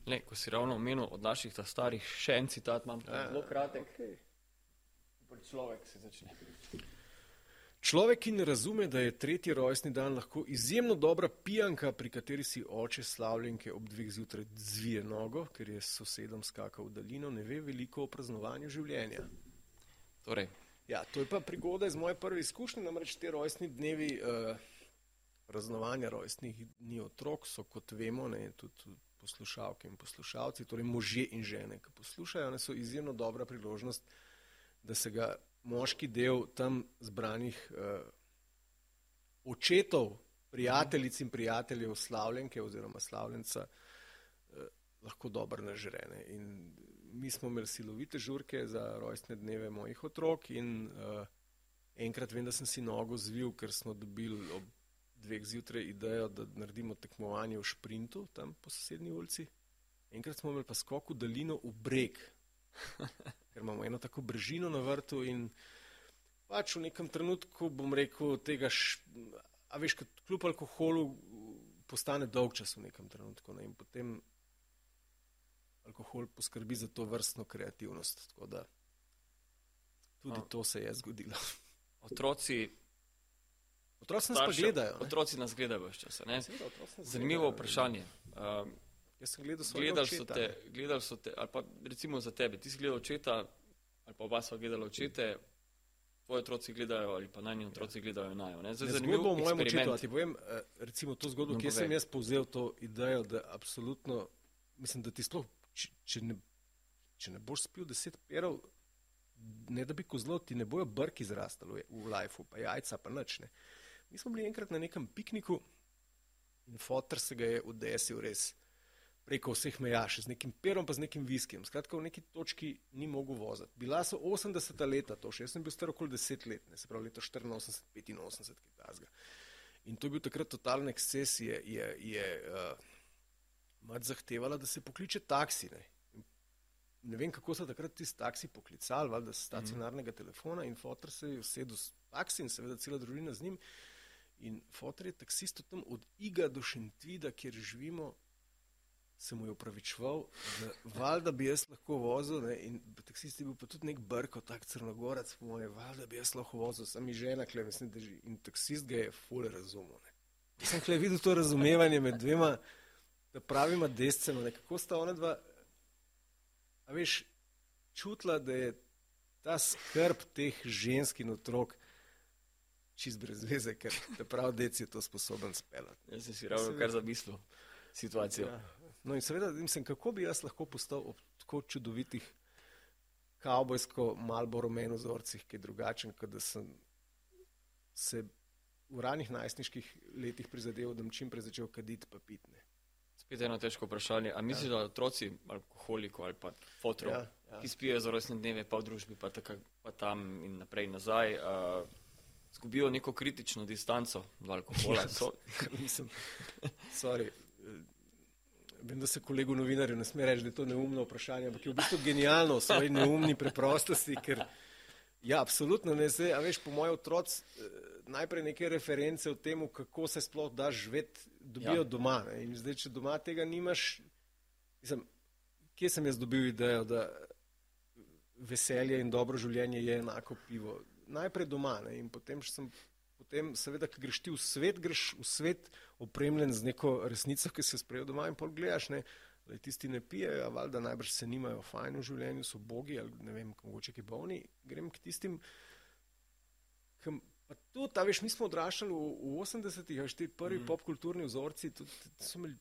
Le, ko si ravno omenil od naših ta starih, še en citat imam, zelo kratek. Okay. Človek se začne. Človek, ki ne razume, da je tretji rojstni dan lahko izjemno dobra pijanka, pri kateri si oče slavljenke ob dveh zjutraj zvije nogo, ker je sosedom skakal v daljino, ne ve veliko o praznovanju življenja. Torej. Ja, to je pa prigoda iz moje prve izkušnje, namreč te rojstni dnevi, eh, praznovanja rojstnih dni otrok so, kot vemo, ne, tudi poslušalke in poslušalci, torej možje in žene, ki poslušajo, ne so izjemno dobra priložnost, da se ga moški del tam zbranih uh, očetov, prijateljic in prijateljev slavljenke oziroma slavljenca uh, lahko dobro nažrene. In mi smo imeli silovite žurke za rojstne dneve mojih otrok in uh, enkrat vem, da sem si nogo zvil, ker smo dobili ob dveh zjutraj idejo, da naredimo tekmovanje v šprintu tam po sosednji ulici. Enkrat smo imeli pa skok v daljino v breg. [laughs] ker imamo eno tako brežino na vrtu in pač v nekem trenutku bom rekel tega, š, a veš, kot kljub alkoholu postane dolg čas v nekem trenutku ne? in potem alkohol poskrbi za to vrstno kreativnost. Da, Tudi A. to se je zgodilo. [laughs] Otroci. Otroci nas staršev, gledajo. Ne? Otroci nas gledajo vse čas. Zanimivo vprašanje. Um, Jaz sem gledal svoje očete. Gledali so te, ali pa recimo za tebe, ti si gledal očeta, ali pa oba sva gledala očete, tvoji otroci gledajo ali pa najni otroci gledajo najo. Zgodbo o mojem očetu, ti povem, eh, recimo to zgodbo, no, kje sem jaz povzel to idejo, da absolutno, mislim, da ti sploh, če, če, ne, če ne boš spil deset perov, ne da bi kozlo, ti ne bojo brki zrastali v, lifeu, pa jajca, pa nič. Ne. Mi smo bili enkrat na nekem pikniku in fotor se ga je udesil res preko vseh meja, še z nekim perom, pa z nekim viskim. Skratka, v neki točki ni mogel voziti. Bila so 80 leta, to še jaz sem bil star okoli 10 let, ne se pravi leta 84, 85, kaj tasga. In to je bil takrat totalen eksces, je, je, je uh, zahtevala, da se pokliče taksi. Ne. ne vem, kako so takrat tisti taksi poklicali, valjda z stacionarnega mm. telefona in fotor se je usedel s taksi in seveda cela družina z njim. In fotor je taksist tam od Iga do Šentvida, kjer živimo, se mu je upravičeval, da valjda bi jaz lahko vozil, ne, in taksist je bil pa tudi nek brko, tak crnogorec, po moje, valjda bi jaz lahko vozil, sem mi žena, kle, mislim, da že, in taksist ga je fule razumel. Ne. Sem kle videl to razumevanje med dvema, pravima descema, ne, kako sta ona dva, a veš, čutila, da je ta skrb teh žensk in otrok čist brez veze, ker prav dec je to sposoben speljati. Jaz sem si ravno kar zamislil situacijo. Ja. No in seveda, mislim, kako bi jaz lahko postal ob tako čudovitih kavbojsko malbo rumen vzorcih, ki je drugačen, kot da sem se v ranih najstniških letih prizadeval, da bom čim prej začel kaditi pa pitne. Spet eno težko vprašanje. A misliš, ja. da otroci, alkoholiko ali pa fotor, ja, ja. ki spijo za rojstne dneve, pa v družbi, pa, taka, pa tam in naprej in nazaj, zgubijo uh, neko kritično distanco do alkohola? Ja, so... [laughs] Mislim, sorry. Vem, da se kolegu novinarju ne sme reči, da je to neumno vprašanje, ampak je v bistvu genialno v svoji neumni preprostosti, ker ja, absolutno ne zdaj, a veš, po moj otroc eh, najprej neke reference o tem, kako se sploh da živeti, dobijo ja. doma. Ne? In zdaj, če doma tega nimaš, mislim, kje sem jaz dobil idejo, da veselje in dobro življenje je enako pivo? Najprej doma ne? in potem sem potem, seveda, ki greš ti v svet, greš v svet opremljen z neko resnico, ki se sprejo doma in pol gledaš, ne, da tisti ne pijejo, valjda najbrž se nimajo fajn v življenju, so bogi ali ne vem, mogoče ki bolni. Grem k tistim, ki pa tudi, ta veš, mi smo odraščali v, v 80-ih, veš, ti prvi mm. popkulturni vzorci, tudi so imeli,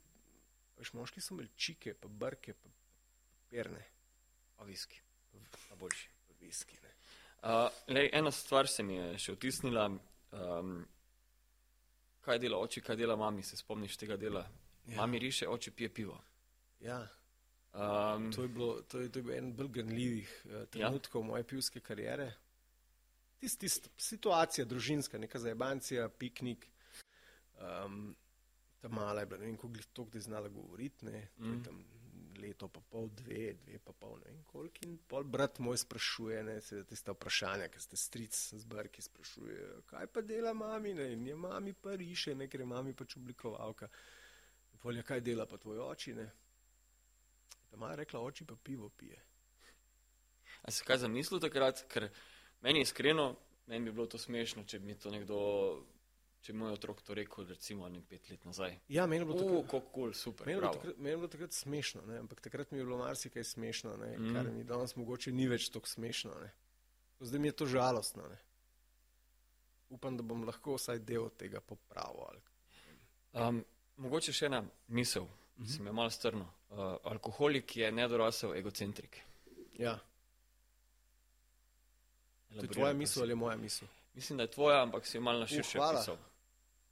veš, moški so imeli čike, pa brke, pa perne. Pa viski, pa boljši, pa viski, ne. Uh, lej, ena stvar se mi je še vtisnila, Um, kaj dela oči, kaj dela mami, se spomniš tega dela? Ja. Mami riše, oči pije pivo. Ja. Um, to, je bilo, to, je, to je bil en bolj grnljivih uh, trenutkov ja. moje pivske kariere. Tista tist, situacija, družinska, neka zajebancija, piknik. Um, ta mala je bila, ne vem, kako je to, kdaj znala govoriti. Mm leto, pa pol, dve, dve, pa pol, ne vem koliko. In pol brat moj sprašuje, ne, se tiste vprašanja, ki ste stric zbr, ki sprašuje, kaj pa dela mami, ne, in je mami pa riše, ne, ker je mami pač oblikovalka. In pol je, kaj dela pa tvoj oči, ne. Ta mama je rekla, oči pa pivo pije. A se kaj zamislil takrat, ker meni iskreno, meni bi bilo to smešno, če bi mi to nekdo če bi moj otrok to rekel, recimo, ne pet let nazaj. Ja, meni je bilo tako cool, cool, super. Meni je bilo, bilo takrat smešno, ne? ampak takrat mi je bilo marsikaj smešno, mm. kar mi danes mogoče ni več tako smešno. Ne? Zdaj mi je to žalostno. Ne? Upam, da bom lahko vsaj del tega popravil. Um, mogoče še ena misel, mm -hmm. se mi je malo strno. Uh, alkoholik je nedorasel egocentrik. Ja. To je tvoja misel ali moja misel? Mislim, da je tvoja, ampak si jo malo na širše pisal.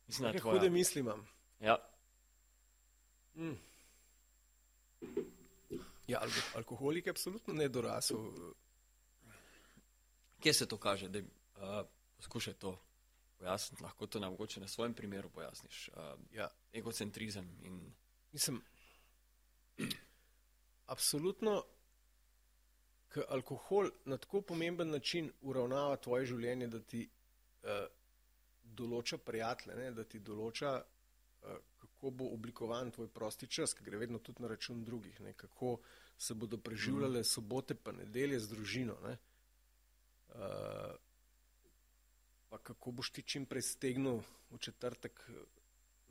Mislim, da je hude misli imam. Ja. Mm. Ja, al alkoholik je absolutno nedorasel. Kje se to kaže, da uh, poskušaj to pojasniti? Lahko to nam na svojem primeru pojasniš. Uh, ja. Egocentrizem in. Mislim, absolutno, ker alkohol na tako pomemben način uravnava tvoje življenje, da ti uh, določa prijatelje, ne, da ti določa, uh, kako bo oblikovan tvoj prosti čas, ki gre vedno tudi na račun drugih, ne, kako se bodo preživljale mm. sobote pa nedelje z družino. Ne. Uh, pa kako boš ti čim prej stegnil v četrtek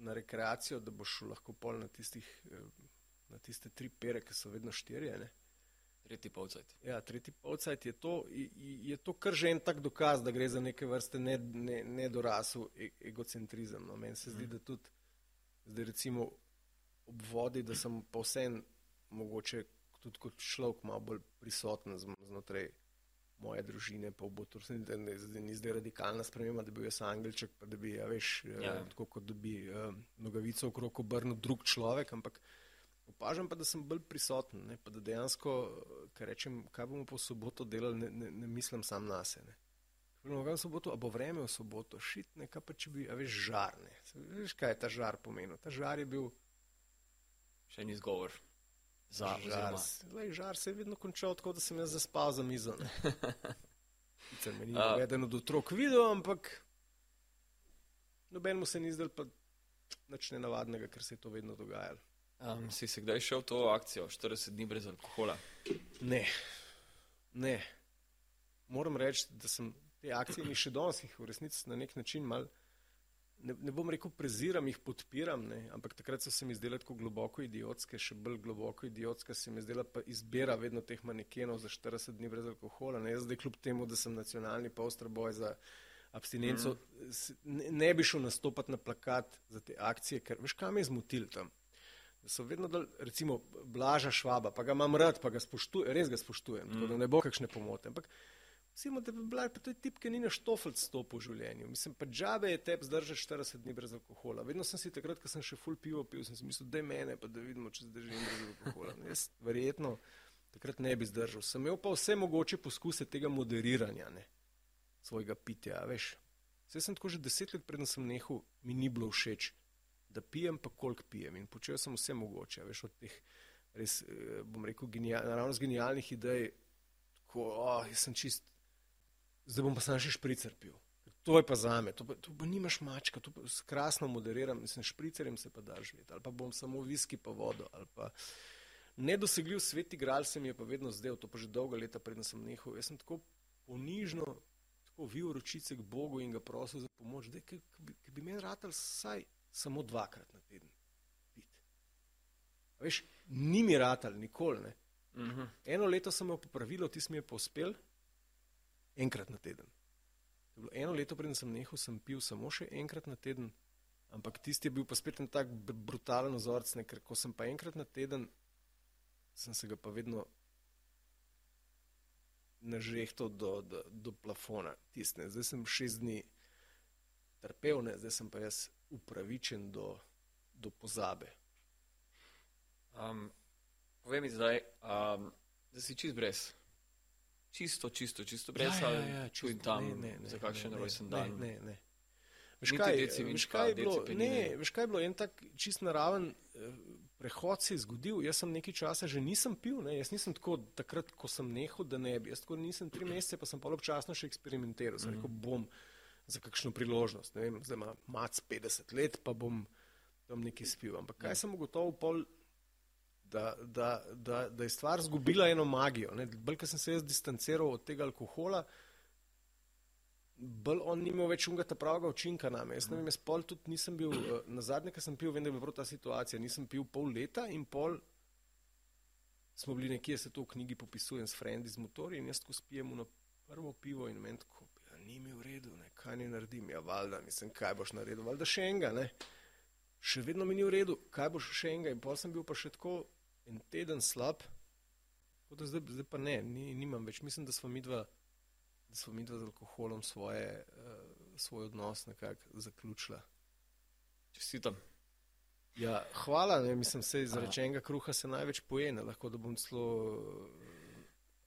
na rekreacijo, da boš lahko pol na, tistih, na tiste tri pere, ki so vedno štirje. Ne? Tretji polcajt. Ja, tretji polcajt je to, je to kar že en tak dokaz, da gre za neke vrste nedorasel ne, ne e, egocentrizem. No. Meni se zdi, da tudi zdaj recimo ob vodi, da sem pa vsem mogoče tudi kot človek malo bolj prisoten znotraj moje družine, pa bo to resnici ne, ni zdaj radikalna sprememba, da bi bil jaz angelček, pa da bi, ja, veš, ja. Eh, tako kot da bi eh, nogavico okrog obrnil drug človek, ampak opažam pa, da sem bolj prisoten, ne, pa da dejansko, kar rečem, kaj bomo po soboto delali, ne, ne, ne mislim sam na sebe. Pravno, v soboto, a bo vreme v soboto, šit, ne, kaj pa če bi, a veš, žarne. Veš, kaj je ta žar pomenil? Ta žar je bil. Še ni zgovor. Za, žar, lej, žar se je vedno končal tako, da sem jaz zaspal za mizo. [laughs] Sicer me ni uh, eden od otrok videl, ampak nobenemu se ni zdel pa nič nenavadnega, ker se je to vedno dogajalo. Um, si se kdaj šel v to akcijo, 40 dni brez alkohola? Ne, ne. Moram reči, da sem te akcije in še danes jih v resnici na nek način mal ne, ne bom rekel, preziram, jih podpiram, ne, ampak takrat so se mi zdele tako globoko idiotske, še bolj globoko idiotske se mi zdela pa izbira vedno teh manekenov za 40 dni brez alkohola. Ne, jaz zdaj kljub temu, da sem nacionalni postraboj za abstinenco, mm. ne, ne bi šel nastopati na plakat za te akcije, ker veš, kam je zmotil tam. So vedno, dal, recimo, blaža švaba, pa ga imam rad, pa ga spoštujem, res ga spoštujem, mm. tako da ne bo kakšne pomote. Ampak Vsi imamo, da bi bila pa to tip, ki ni na štofel stopil v življenju. Mislim, pa džabe je tep zdržati 40 dni brez alkohola. Vedno sem si takrat, ko sem še full pivo pil, sem si mislil, da je mene, pa da vidimo, če zdržim brez alkohola. Jaz verjetno takrat ne bi zdržal. Sem imel pa vse mogoče poskuse tega moderiranja, ne, svojega pitja, veš. Vse sem tako že deset let predem sem nehal, mi ni bilo všeč, da pijem pa koliko pijem. In počel sem vse mogoče, veš, od teh res, eh, bom rekel, genijal, naravno z genialnih idej, tako, oh, jaz sem čist zdaj bom pa sam še špricer pil. To je pa za me, to pa, to pa nimaš mačka, to pa krasno moderiram, mislim, špricerjem se pa da živeti, ali pa bom samo viski pa vodo, ali pa nedosegljiv svet igral se mi je pa vedno zdel, to pa že dolga leta predem sem nehal, jaz sem tako ponižno, tako vil ročice k Bogu in ga prosil za pomoč, da ki bi meni ratal saj samo dvakrat na teden pit. A veš, ni mi ratal, nikoli ne. Uh mhm. -huh. Eno leto sem jo popravil, ti si mi je pospel, enkrat na teden. Eno leto preden sem nehal, sem pil samo še enkrat na teden, ampak tisti je bil pa spet en tak brutalen ozorc, ker ko sem pa enkrat na teden, sem se ga pa vedno nažehtal do, do, do plafona. Tisne. Zdaj sem šest dni trpel, ne? zdaj sem pa jaz upravičen do, do pozabe. Um, povej mi zdaj, um, da si čist brez čisto, čisto, čisto brez ja, ja, ja, čuj tam, ne, ne, ne, za kakšen rojsten dan. Ne, ne, ne. Veš kaj, veš, kaj je bilo, ne, veš kaj je bilo, en tak čist naraven eh, prehod se je zgodil, jaz sem nekaj časa že nisem pil, ne, jaz nisem tako takrat, ko sem nehal, da ne bi, jaz tako nisem tri [clears throat] mesece, pa sem pa občasno še eksperimentiral, sem rekel, bom za kakšno priložnost, ne vem, zdaj ima mac 50 let, pa bom tam nekaj spil, ampak kaj sem ugotovil pol da, da, da, da je stvar izgubila eno magijo. Bolj, ker sem se jaz distanciral od tega alkohola, bolj on ni imel več unga pravega učinka na me. Jaz ne vem, jaz pol tudi nisem bil, eh, na zadnje, ker sem pil, vem, da je bila ta situacija, nisem pil pol leta in pol smo bili nekje, se to v knjigi popisujem s frendi z motorji in jaz ko spijem na prvo pivo in meni tako, ni mi v redu, ne, kaj ne naredim, ja, valjda, mislim, kaj boš naredil, valjda še enega, ne. Še vedno mi ni v redu, kaj boš še enega in pol sem bil pa še tako en teden slab, zdaj, zdaj pa ne, ni, nimam več. Mislim, da smo mi dva, da smo mi dva z alkoholom svoje, uh, svoj odnos nekako zaključila. Čestitam. Ja, hvala, ne, mislim, se iz rečenega kruha se največ pojene, lahko da bom celo,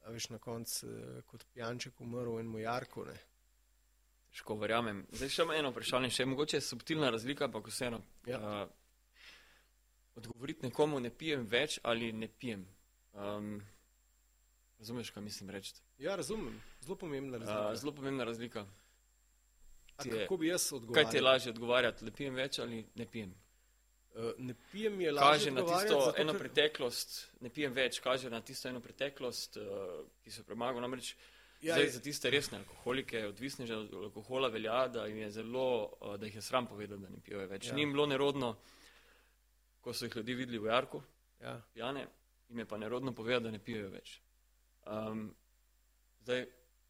a veš, na koncu uh, kot pijanček umrl in mojarko, ne. Težko verjamem. Zdaj še eno vprašanje, še mogoče je subtilna razlika, pa vseeno. Ja. Uh, odgovoriti nekomu, ne pijem več ali ne pijem. Um, razumeš, kaj mislim reči? Ja, razumem. Zelo pomembna razlika. Uh, zelo pomembna razlika. Je, kako bi jaz odgovoril? Kaj ti je lažje odgovarjati, da pijem več ali ne pijem? Uh, ne pijem je lažje. Kaže na tisto zato, eno ker... preteklost, ne pijem več, kaže na tisto eno preteklost, uh, ki se premaga. Namreč Ja, Zdaj, za tiste resne alkoholike, odvisne že od alkohola, velja, da jim je zelo, uh, da jih je sram povedati, da ne pijo več. Ja. Ni jim bilo nerodno, ko so jih ljudi videli v Jarku, ja. pijane, jim je pa nerodno povedati, da ne pijo več. Um, zdaj,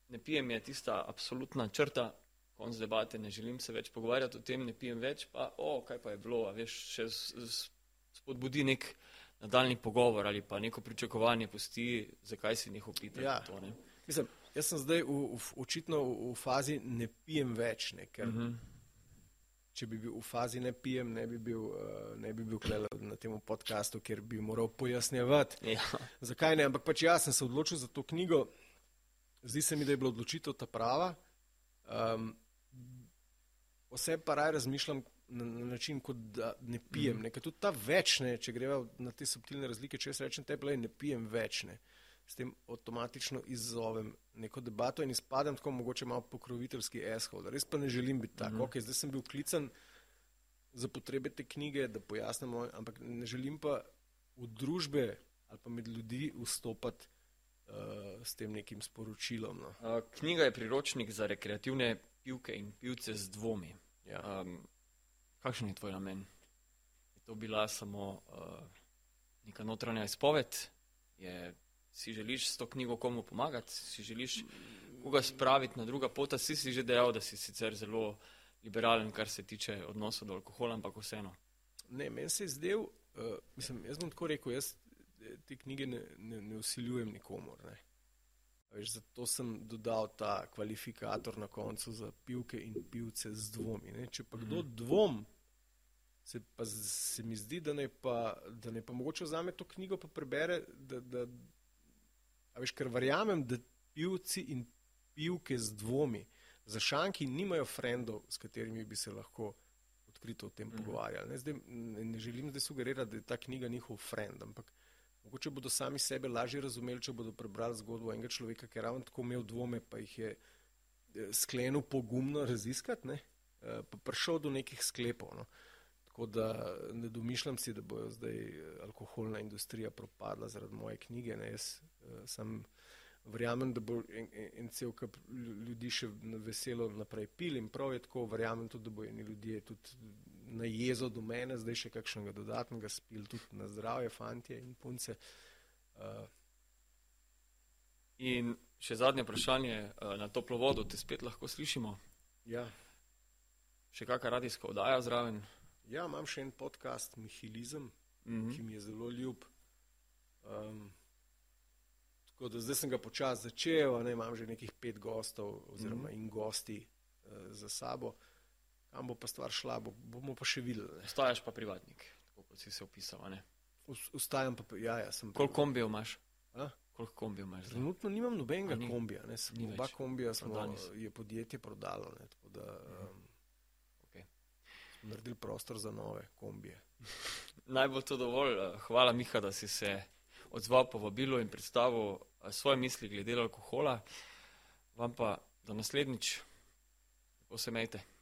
ne pijem je tista absolutna črta, konc debate, ne želim se več pogovarjati o tem, ne pijem več, pa o, kaj pa je bilo, a veš, še spodbudi nek nadaljni pogovor ali pa neko pričakovanje pusti, zakaj si njih opita. Ja. To, ne. Mislim, jaz sem zdaj v, v, očitno v, v fazi ne pijem več, ne, ker uh mhm. -huh. če bi bil v fazi ne pijem, ne bi bil, uh, ne bi bil na tem podkastu, ker bi moral pojasnjevati, ja. zakaj ne. Ampak pač jaz sem se odločil za to knjigo, zdi se mi, da je bila odločitev ta prava. Um, Vse pa raj razmišljam na, na način, kot da ne pijem. Mm. Ne, tudi ta večne, če greva na te subtilne razlike, če jaz rečem teple, ne pijem večne. S tem avtomatično izzovem neko debato in izpadem tako mogoče malo pokroviteljski eshold. Res pa ne želim biti tako. Mm -hmm. okay, zdaj sem bil klican za potrebe te knjige, da pojasnim, ampak ne želim pa v družbe ali pa med ljudi vstopati uh, s tem nekim sporočilom. No. Uh, knjiga je priročnik za rekreativne pivke in pivce z dvomi. Ja. Um, kakšen je tvoj namen? Je to bila samo uh, neka notranja izpoved? Je, si želiš s to knjigo komu pomagati? Si želiš koga spraviti na druga pota? Si si že dejal, da si sicer zelo liberalen, kar se tiče odnosa do alkohola, ampak vseeno. Ne, meni se je zdel, uh, mislim, jaz bom tako rekel, jaz eh, te knjige ne, ne, ne usiljujem nikomor. Ne. Veš, zato sem dodal ta kvalifikator na koncu za pivke in pivce z dvomi. Ne. Če pa kdo mhm. dvom, se, pa, se mi zdi, da ne pa, da ne pa mogoče vzame to knjigo pa prebere, da, da, veš, ker verjamem, da pivci in pivke z dvomi, za šanki nimajo frendov, s katerimi bi se lahko odkrito o tem mhm. pogovarjali. Ne, zdaj, ne, želim zdaj sugerirati, da je ta knjiga njihov frend, ampak Mogoče bodo sami sebe lažje razumeli, če bodo prebrali zgodbo enega človeka, ki je ravno tako imel dvome, pa jih je eh, sklenil pogumno raziskati, ne? Eh, pa prišel do nekih sklepov. No? Tako da ne domišljam si, da bo zdaj eh, alkoholna industrija propadla zaradi moje knjige. Ne? Jaz sem verjamem, da bo en, en cel kup ljudi še veselo naprej pil in prav je tako, verjamem tudi, da bo eni ljudje tudi na jezo do mene, zdaj še kakšnega dodatnega spil, tudi na zdravje, fantje in punce. Uh, in še zadnje vprašanje uh, na toplo vodo, te spet lahko slišimo. Ja. Še kakšna radijska oddaja zraven? Ja, imam še en podcast, Mihilizem, mm -hmm. ki mi je zelo ljub. Um, tako da zdaj sem ga počasi začel, ne, imam že nekih pet gostov oziroma mm -hmm. in gosti uh, za sabo. Kam bo pa stvar šla, bo, bomo pa še videli. Ostaješ pa privatnik, tako kot si se opisal. Ostajam pa, ja, ja sem. Koliko kombijev imaš? Koliko kombijev imaš? Trenutno nimam nobenega ni, kombija. Oba kombija smo, je podjetje prodalo. Ne, tako da um, naredili prostor za nove kombije. Naj bo to dovolj. Hvala, Miha, da si se odzval po vabilu in predstavil eh, svoje misli glede alkohola. Vam pa do naslednjič, lepo se mejte.